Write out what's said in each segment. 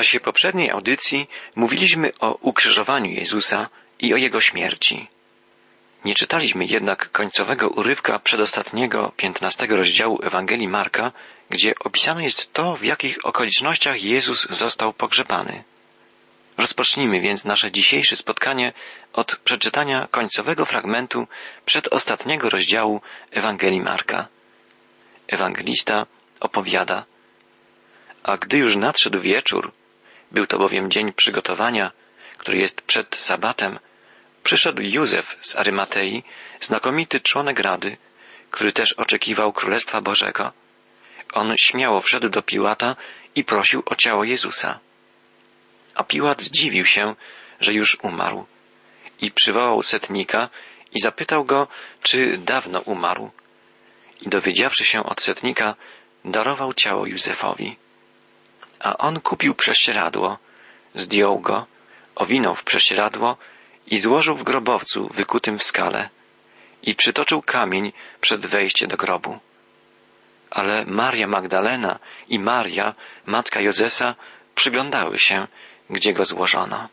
czasie poprzedniej audycji mówiliśmy o ukrzyżowaniu Jezusa i o Jego śmierci. Nie czytaliśmy jednak końcowego urywka przedostatniego, piętnastego rozdziału Ewangelii Marka, gdzie opisane jest to, w jakich okolicznościach Jezus został pogrzebany. Rozpocznijmy więc nasze dzisiejsze spotkanie od przeczytania końcowego fragmentu przedostatniego rozdziału Ewangelii Marka. Ewangelista opowiada, a gdy już nadszedł wieczór, był to bowiem dzień przygotowania, który jest przed sabatem, przyszedł Józef z Arymatei, znakomity członek rady, który też oczekiwał Królestwa Bożego. On śmiało wszedł do Piłata i prosił o ciało Jezusa. A Piłat zdziwił się, że już umarł i przywołał setnika i zapytał go, czy dawno umarł. I dowiedziawszy się od setnika, darował ciało Józefowi. A on kupił prześcieradło, zdjął go, owinął w prześcieradło i złożył w grobowcu wykutym w skale i przytoczył kamień przed wejście do grobu. Ale Maria Magdalena i Maria, matka Jozesa, przyglądały się, gdzie go złożono.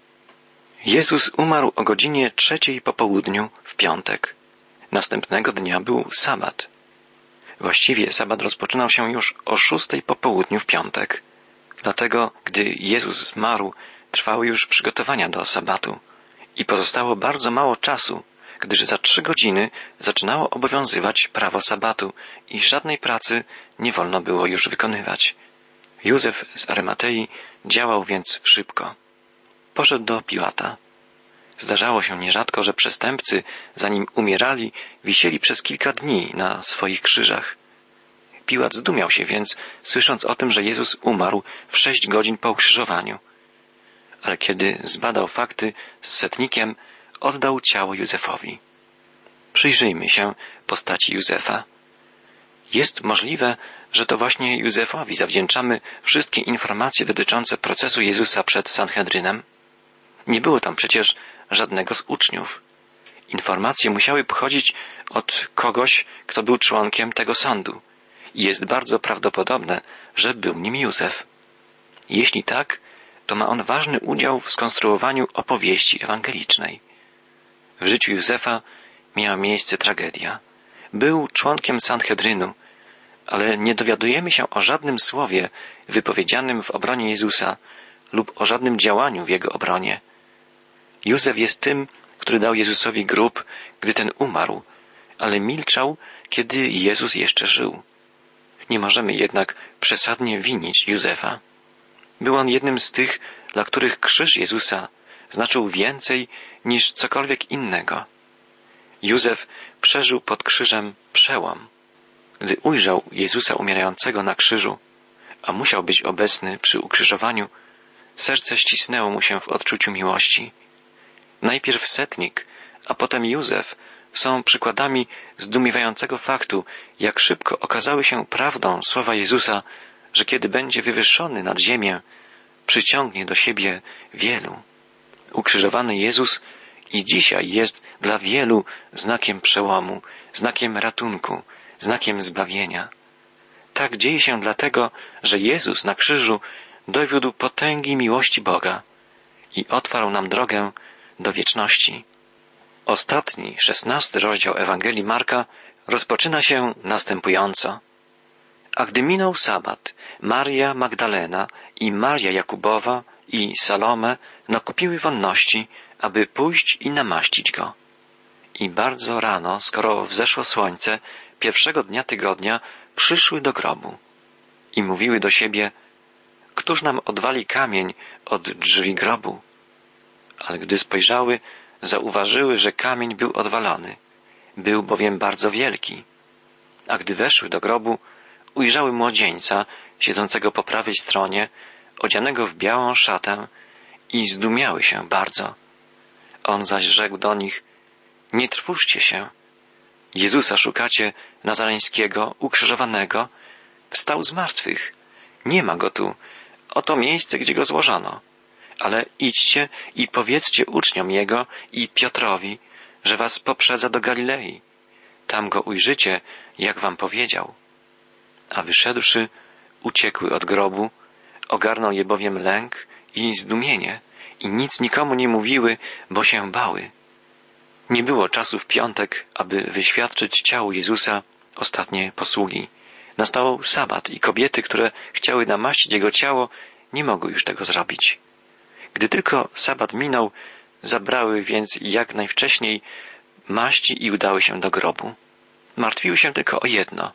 Jezus umarł o godzinie trzeciej po południu w piątek. Następnego dnia był sabat. Właściwie sabat rozpoczynał się już o szóstej po południu w piątek. Dlatego, gdy Jezus zmarł, trwały już przygotowania do sabatu i pozostało bardzo mało czasu, gdyż za trzy godziny zaczynało obowiązywać prawo sabatu i żadnej pracy nie wolno było już wykonywać. Józef z Arymatei działał więc szybko. Poszedł do Piłata. Zdarzało się nierzadko, że przestępcy, zanim umierali, wisieli przez kilka dni na swoich krzyżach. Piłat zdumiał się więc, słysząc o tym, że Jezus umarł w sześć godzin po ukrzyżowaniu. Ale kiedy zbadał fakty z setnikiem, oddał ciało Józefowi. Przyjrzyjmy się postaci Józefa. Jest możliwe, że to właśnie Józefowi zawdzięczamy wszystkie informacje dotyczące procesu Jezusa przed Sanhedrynem. Nie było tam przecież żadnego z uczniów. Informacje musiały pochodzić od kogoś, kto był członkiem tego sądu. I jest bardzo prawdopodobne, że był nim Józef. Jeśli tak, to ma on ważny udział w skonstruowaniu opowieści ewangelicznej. W życiu Józefa miała miejsce tragedia. Był członkiem Sanhedrynu, ale nie dowiadujemy się o żadnym słowie wypowiedzianym w obronie Jezusa lub o żadnym działaniu w jego obronie. Józef jest tym, który dał Jezusowi grób, gdy ten umarł, ale milczał, kiedy Jezus jeszcze żył. Nie możemy jednak przesadnie winić Józefa. Był on jednym z tych, dla których krzyż Jezusa znaczył więcej niż cokolwiek innego. Józef przeżył pod krzyżem przełom. Gdy ujrzał Jezusa umierającego na krzyżu, a musiał być obecny przy ukrzyżowaniu, serce ścisnęło mu się w odczuciu miłości. Najpierw setnik, a potem Józef są przykładami zdumiewającego faktu, jak szybko okazały się prawdą słowa Jezusa, że kiedy będzie wywyższony nad ziemię, przyciągnie do siebie wielu. Ukrzyżowany Jezus i dzisiaj jest dla wielu znakiem przełomu, znakiem ratunku, znakiem zbawienia. Tak dzieje się dlatego, że Jezus na krzyżu dowiódł potęgi miłości Boga i otwarł nam drogę do wieczności. Ostatni, szesnasty rozdział Ewangelii Marka rozpoczyna się następująco. A gdy minął sabat, Maria Magdalena i Maria Jakubowa i Salome nakupiły wonności, aby pójść i namaścić go. I bardzo rano, skoro wzeszło słońce, pierwszego dnia tygodnia, przyszły do grobu i mówiły do siebie, Któż nam odwali kamień od drzwi grobu? Ale gdy spojrzały, zauważyły, że kamień był odwalony. Był bowiem bardzo wielki. A gdy weszły do grobu, ujrzały młodzieńca siedzącego po prawej stronie, odzianego w białą szatę i zdumiały się bardzo. On zaś rzekł do nich, nie trwóżcie się. Jezusa szukacie nazareńskiego, ukrzyżowanego, wstał z martwych. Nie ma go tu. Oto miejsce, gdzie go złożono. Ale idźcie i powiedzcie uczniom Jego i Piotrowi, że was poprzedza do Galilei. Tam go ujrzycie, jak wam powiedział. A wyszedłszy, uciekły od grobu, ogarnął je bowiem lęk i zdumienie i nic nikomu nie mówiły, bo się bały. Nie było czasu w piątek, aby wyświadczyć ciału Jezusa ostatnie posługi. Nastał sabat i kobiety, które chciały namaścić Jego ciało, nie mogły już tego zrobić. Gdy tylko sabat minął, zabrały więc jak najwcześniej maści i udały się do grobu. Martwiły się tylko o jedno.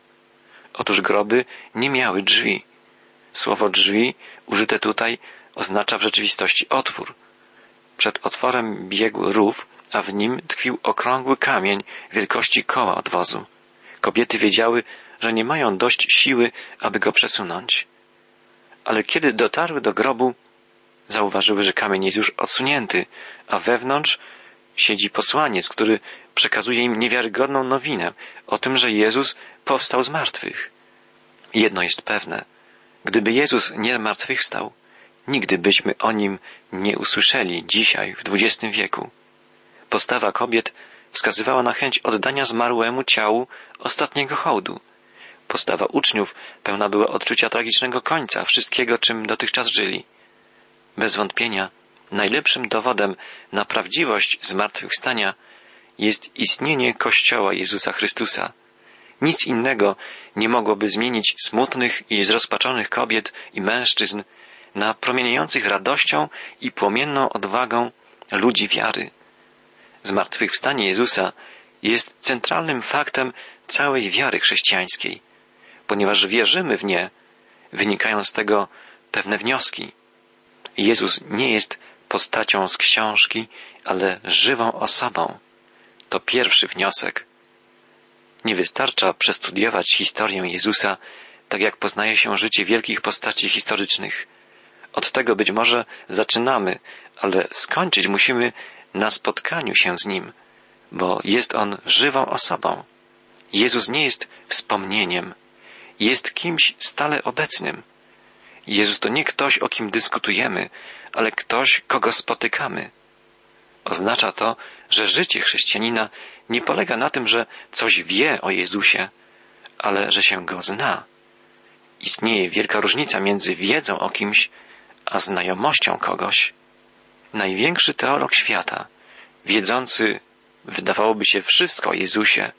Otóż groby nie miały drzwi. Słowo drzwi, użyte tutaj, oznacza w rzeczywistości otwór. Przed otworem biegł rów, a w nim tkwił okrągły kamień wielkości koła odwozu. Kobiety wiedziały, że nie mają dość siły, aby go przesunąć. Ale kiedy dotarły do grobu, zauważyły, że kamień jest już odsunięty, a wewnątrz siedzi posłaniec, który przekazuje im niewiarygodną nowinę o tym, że Jezus powstał z martwych. Jedno jest pewne. Gdyby Jezus nie zmartwychwstał, nigdy byśmy o nim nie usłyszeli dzisiaj, w XX wieku. Postawa kobiet wskazywała na chęć oddania zmarłemu ciału ostatniego hołdu. Postawa uczniów pełna była odczucia tragicznego końca wszystkiego, czym dotychczas żyli. Bez wątpienia najlepszym dowodem na prawdziwość zmartwychwstania jest istnienie Kościoła Jezusa Chrystusa. Nic innego nie mogłoby zmienić smutnych i zrozpaczonych kobiet i mężczyzn na promieniejących radością i płomienną odwagą ludzi wiary. Zmartwychwstanie Jezusa jest centralnym faktem całej wiary chrześcijańskiej. Ponieważ wierzymy w nie, wynikają z tego pewne wnioski. Jezus nie jest postacią z książki, ale żywą osobą. To pierwszy wniosek. Nie wystarcza przestudiować historię Jezusa, tak jak poznaje się życie wielkich postaci historycznych. Od tego być może zaczynamy, ale skończyć musimy na spotkaniu się z Nim, bo jest On żywą osobą. Jezus nie jest wspomnieniem, jest kimś stale obecnym. Jezus to nie ktoś, o kim dyskutujemy, ale ktoś, kogo spotykamy. Oznacza to, że życie chrześcijanina nie polega na tym, że coś wie o Jezusie, ale że się go zna. Istnieje wielka różnica między wiedzą o kimś, a znajomością kogoś. Największy teolog świata, wiedzący, wydawałoby się, wszystko o Jezusie,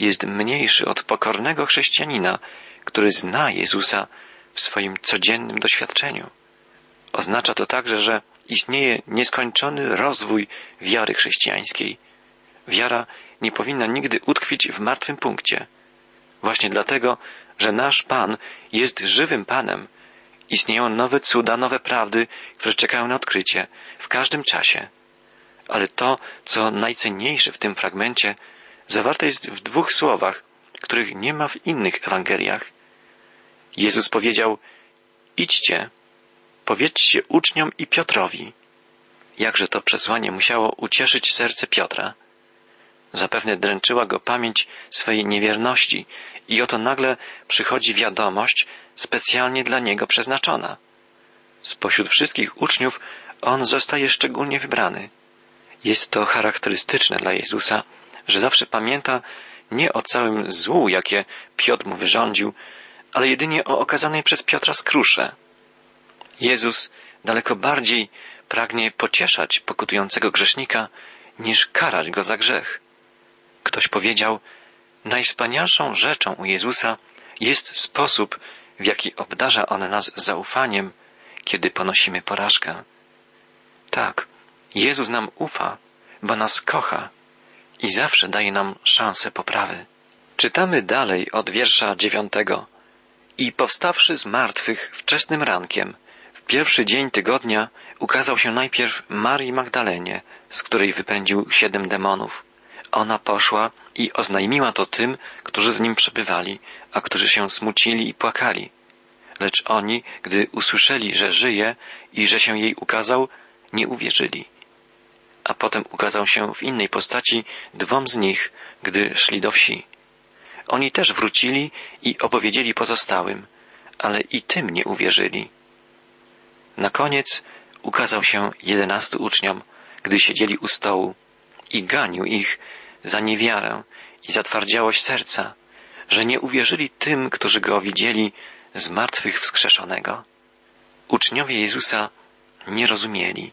jest mniejszy od pokornego chrześcijanina, który zna Jezusa w swoim codziennym doświadczeniu. Oznacza to także, że istnieje nieskończony rozwój wiary chrześcijańskiej. Wiara nie powinna nigdy utkwić w martwym punkcie. Właśnie dlatego, że nasz Pan jest żywym Panem, istnieją nowe cuda, nowe prawdy, które czekają na odkrycie w każdym czasie. Ale to, co najcenniejsze w tym fragmencie, zawarte jest w dwóch słowach, których nie ma w innych Ewangeliach. Jezus powiedział: Idźcie, powiedzcie uczniom i Piotrowi. Jakże to przesłanie musiało ucieszyć serce Piotra. Zapewne dręczyła go pamięć swej niewierności i oto nagle przychodzi wiadomość specjalnie dla niego przeznaczona. Spośród wszystkich uczniów on zostaje szczególnie wybrany. Jest to charakterystyczne dla Jezusa, że zawsze pamięta nie o całym złu, jakie Piotr mu wyrządził, ale jedynie o okazanej przez Piotra skrusze. Jezus daleko bardziej pragnie pocieszać pokutującego grzesznika, niż karać go za grzech. Ktoś powiedział, najwspanialszą rzeczą u Jezusa jest sposób, w jaki obdarza on nas zaufaniem, kiedy ponosimy porażkę. Tak, Jezus nam ufa, bo nas kocha i zawsze daje nam szansę poprawy. Czytamy dalej od wiersza dziewiątego. I powstawszy z martwych wczesnym rankiem, w pierwszy dzień tygodnia ukazał się najpierw Marii Magdalenie, z której wypędził siedem demonów. Ona poszła i oznajmiła to tym, którzy z nim przebywali, a którzy się smucili i płakali. Lecz oni, gdy usłyszeli, że żyje i że się jej ukazał, nie uwierzyli. A potem ukazał się w innej postaci dwom z nich, gdy szli do wsi. Oni też wrócili i opowiedzieli pozostałym, ale i tym nie uwierzyli. Na koniec ukazał się jedenastu uczniom, gdy siedzieli u stołu i ganił ich za niewiarę i zatwardziałość serca, że nie uwierzyli tym, którzy go widzieli z martwych wskrzeszonego. Uczniowie Jezusa nie rozumieli,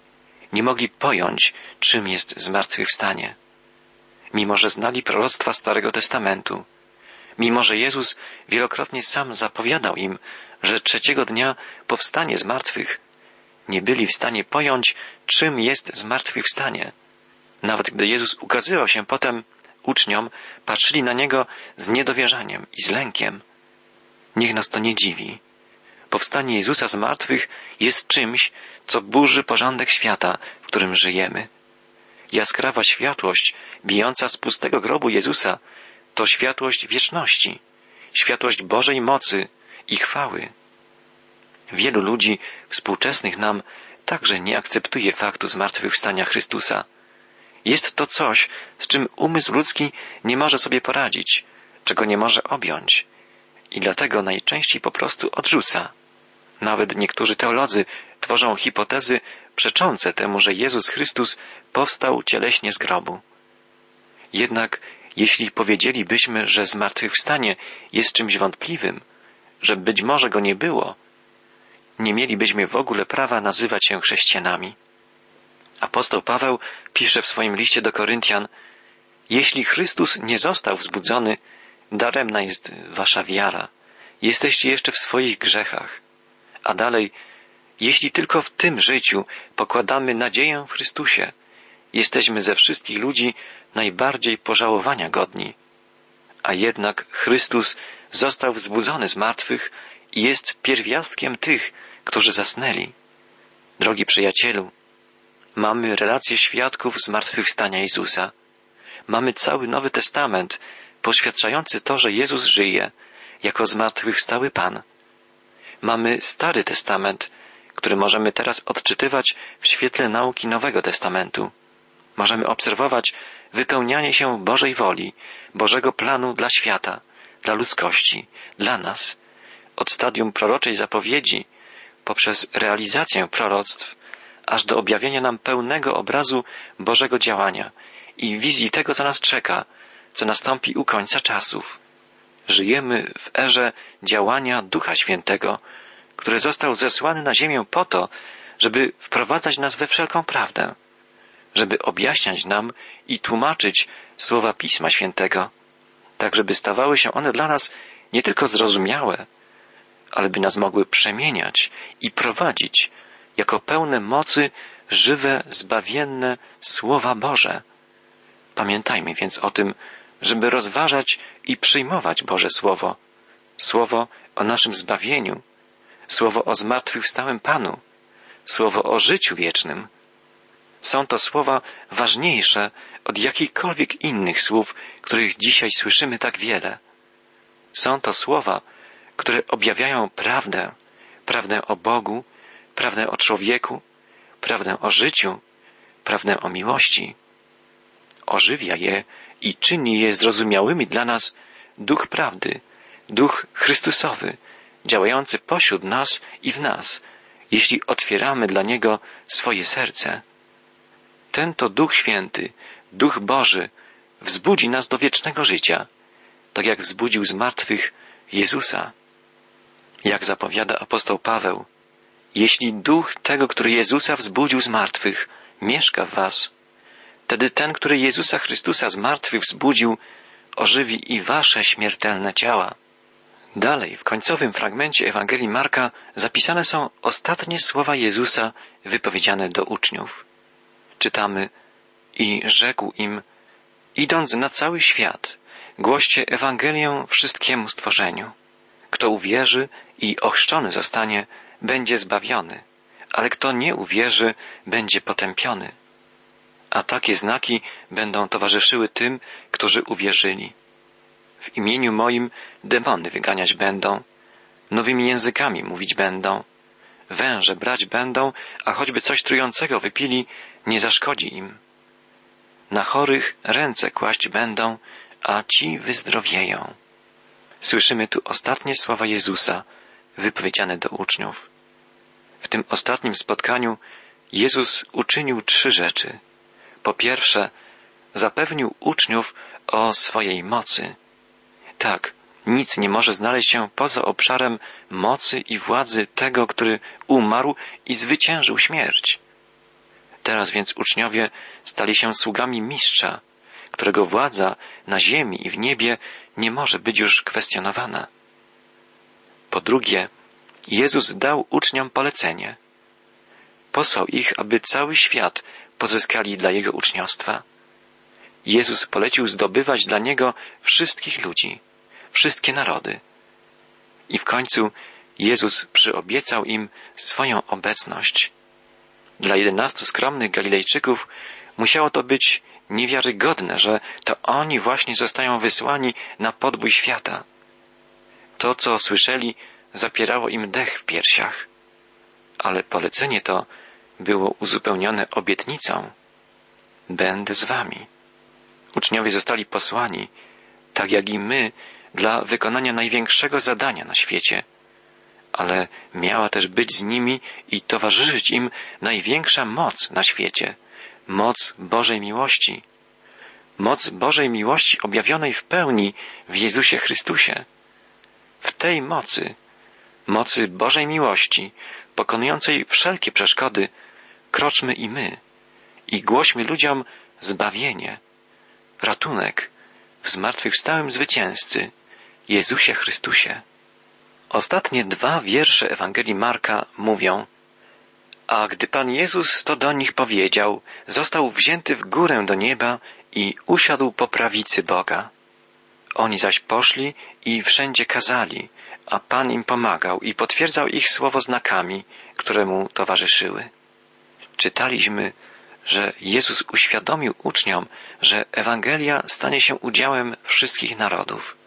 nie mogli pojąć, czym jest zmartwychwstanie. Mimo, że znali proroctwa Starego Testamentu, mimo, że Jezus wielokrotnie sam zapowiadał im, że trzeciego dnia powstanie z martwych, nie byli w stanie pojąć, czym jest zmartwychwstanie. Nawet gdy Jezus ukazywał się potem uczniom, patrzyli na Niego z niedowierzaniem i z lękiem. Niech nas to nie dziwi. Powstanie Jezusa z martwych jest czymś, co burzy porządek świata, w którym żyjemy. Jaskrawa światłość, bijąca z pustego grobu Jezusa, to światłość wieczności, światłość Bożej mocy i chwały. Wielu ludzi współczesnych nam także nie akceptuje faktu zmartwychwstania Chrystusa. Jest to coś, z czym umysł ludzki nie może sobie poradzić, czego nie może objąć i dlatego najczęściej po prostu odrzuca. Nawet niektórzy teolodzy tworzą hipotezy przeczące temu, że Jezus Chrystus powstał cieleśnie z grobu. Jednak jeśli powiedzielibyśmy, że zmartwychwstanie jest czymś wątpliwym, że być może go nie było, nie mielibyśmy w ogóle prawa nazywać się chrześcijanami. Apostoł Paweł pisze w swoim liście do Koryntian, jeśli Chrystus nie został wzbudzony, daremna jest wasza wiara. Jesteście jeszcze w swoich grzechach. A dalej, jeśli tylko w tym życiu pokładamy nadzieję w Chrystusie, jesteśmy ze wszystkich ludzi najbardziej pożałowania godni. A jednak Chrystus został wzbudzony z martwych i jest pierwiastkiem tych, którzy zasnęli. Drogi przyjacielu, mamy relacje świadków zmartwychwstania Jezusa. Mamy cały Nowy Testament poświadczający to, że Jezus żyje jako zmartwychwstały Pan. Mamy Stary Testament, który możemy teraz odczytywać w świetle nauki Nowego Testamentu. Możemy obserwować wypełnianie się Bożej woli, Bożego planu dla świata, dla ludzkości, dla nas, od stadium proroczej zapowiedzi, poprzez realizację proroctw, aż do objawienia nam pełnego obrazu Bożego działania i wizji tego, co nas czeka, co nastąpi u końca czasów. Żyjemy w erze działania Ducha Świętego, który został zesłany na ziemię po to, żeby wprowadzać nas we wszelką prawdę, żeby objaśniać nam i tłumaczyć słowa Pisma Świętego, tak żeby stawały się one dla nas nie tylko zrozumiałe, ale by nas mogły przemieniać i prowadzić jako pełne mocy żywe, zbawienne Słowa Boże. Pamiętajmy więc o tym, żeby rozważać i przyjmować Boże Słowo, Słowo o naszym zbawieniu, Słowo o zmartwychwstałym Panu, Słowo o życiu wiecznym. Są to słowa ważniejsze od jakichkolwiek innych słów, których dzisiaj słyszymy tak wiele. Są to słowa, które objawiają prawdę, prawdę o Bogu, prawdę o człowieku, prawdę o życiu, prawdę o miłości. Ożywia je i czyni je zrozumiałymi dla nas duch prawdy, duch Chrystusowy, działający pośród nas i w nas, jeśli otwieramy dla Niego swoje serce. Ten to Duch Święty, Duch Boży, wzbudzi nas do wiecznego życia, tak jak wzbudził z martwych Jezusa. Jak zapowiada apostoł Paweł, jeśli duch tego, który Jezusa wzbudził z martwych, mieszka w was, wtedy ten, który Jezusa Chrystusa z martwych wzbudził, ożywi i wasze śmiertelne ciała. Dalej, w końcowym fragmencie Ewangelii Marka zapisane są ostatnie słowa Jezusa wypowiedziane do uczniów. Czytamy i rzekł im, idąc na cały świat, głoście Ewangelię wszystkiemu stworzeniu. Kto uwierzy i ochrzczony zostanie, będzie zbawiony, ale kto nie uwierzy, będzie potępiony. A takie znaki będą towarzyszyły tym, którzy uwierzyli. W imieniu moim demony wyganiać będą, nowymi językami mówić będą, węże brać będą, a choćby coś trującego wypili, nie zaszkodzi im. Na chorych ręce kłaść będą, a ci wyzdrowieją. Słyszymy tu ostatnie słowa Jezusa, wypowiedziane do uczniów. W tym ostatnim spotkaniu Jezus uczynił trzy rzeczy. Po pierwsze, zapewnił uczniów o swojej mocy. Tak, Nic nie może znaleźć się poza obszarem mocy i władzy tego, który umarł i zwyciężył śmierć. Teraz więc uczniowie stali się sługami mistrza, którego władza na ziemi i w niebie nie może być już kwestionowana. Po drugie, Jezus dał uczniom polecenie. Posłał ich, aby cały świat pozyskali dla Jego uczniostwa. Jezus polecił zdobywać dla Niego wszystkich ludzi, wszystkie narody. I w końcu Jezus przyobiecał im swoją obecność. Dla jedenastu skromnych Galilejczyków musiało to być niewiarygodne, że to oni właśnie zostają wysłani na podbój świata. To, co słyszeli, zapierało im dech w piersiach, ale polecenie to było uzupełnione obietnicą. Będę z wami. Uczniowie zostali posłani, tak jak i my, dla wykonania największego zadania na świecie, ale miała też być z nimi i towarzyszyć im największa moc na świecie, moc Bożej miłości, moc Bożej miłości objawionej w pełni w Jezusie Chrystusie. W tej mocy, mocy Bożej miłości, pokonującej wszelkie przeszkody, kroczmy i my i głośmy ludziom zbawienie, ratunek zmartwychwstałym zwycięzcy, Jezusie Chrystusie. Ostatnie dwa wiersze Ewangelii Marka mówią A gdy Pan Jezus to do nich powiedział, został wzięty w górę do nieba i usiadł po prawicy Boga. Oni zaś poszli i wszędzie kazali, a Pan im pomagał i potwierdzał ich słowo znakami, które mu towarzyszyły. Czytaliśmy, że Jezus uświadomił uczniom, że Ewangelia stanie się udziałem wszystkich narodów,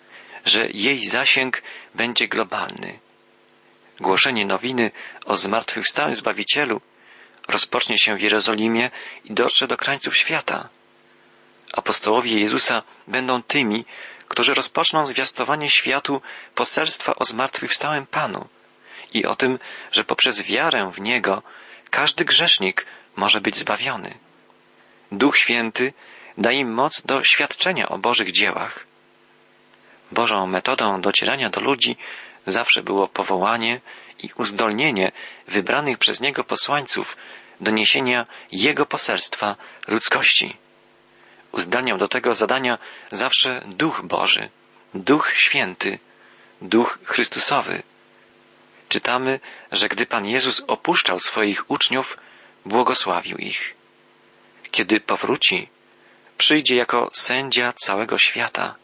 że jej zasięg będzie globalny. Głoszenie nowiny o zmartwychwstałym Zbawicielu rozpocznie się w Jerozolimie i dotrze do krańców świata. Apostołowie Jezusa będą tymi, którzy rozpoczną zwiastowanie światu poselstwa o zmartwychwstałym Panu i o tym, że poprzez wiarę w Niego każdy grzesznik może być zbawiony. Duch Święty da im moc do świadczenia o Bożych dziełach. Bożą metodą docierania do ludzi zawsze było powołanie i uzdolnienie wybranych przez Niego posłańców do niesienia Jego poselstwa ludzkości. Uzdalniał do tego zadania zawsze Duch Boży, Duch Święty, Duch Chrystusowy. Czytamy, że gdy Pan Jezus opuszczał swoich uczniów, błogosławił ich. Kiedy powróci, przyjdzie jako sędzia całego świata.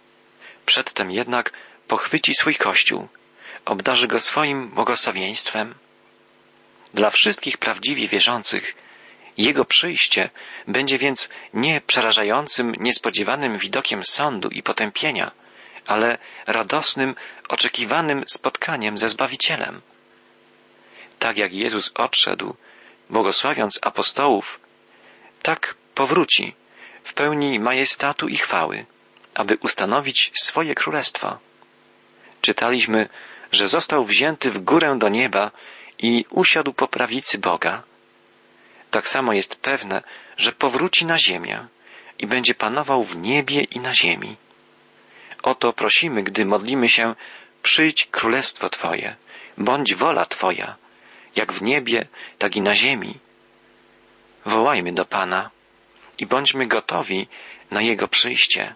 Przedtem jednak pochwyci swój Kościół, obdarzy go swoim błogosławieństwem. Dla wszystkich prawdziwie wierzących jego przyjście będzie więc nie przerażającym, niespodziewanym widokiem sądu i potępienia, ale radosnym, oczekiwanym spotkaniem ze Zbawicielem. Tak jak Jezus odszedł, błogosławiąc apostołów, tak powróci w pełni majestatu i chwały, aby ustanowić swoje królestwo. Czytaliśmy, że został wzięty w górę do nieba i usiadł po prawicy Boga. Tak samo jest pewne, że powróci na ziemię i będzie panował w niebie i na ziemi. O to prosimy, gdy modlimy się, przyjdź królestwo Twoje, bądź wola Twoja, jak w niebie, tak i na ziemi. Wołajmy do Pana i bądźmy gotowi na Jego przyjście.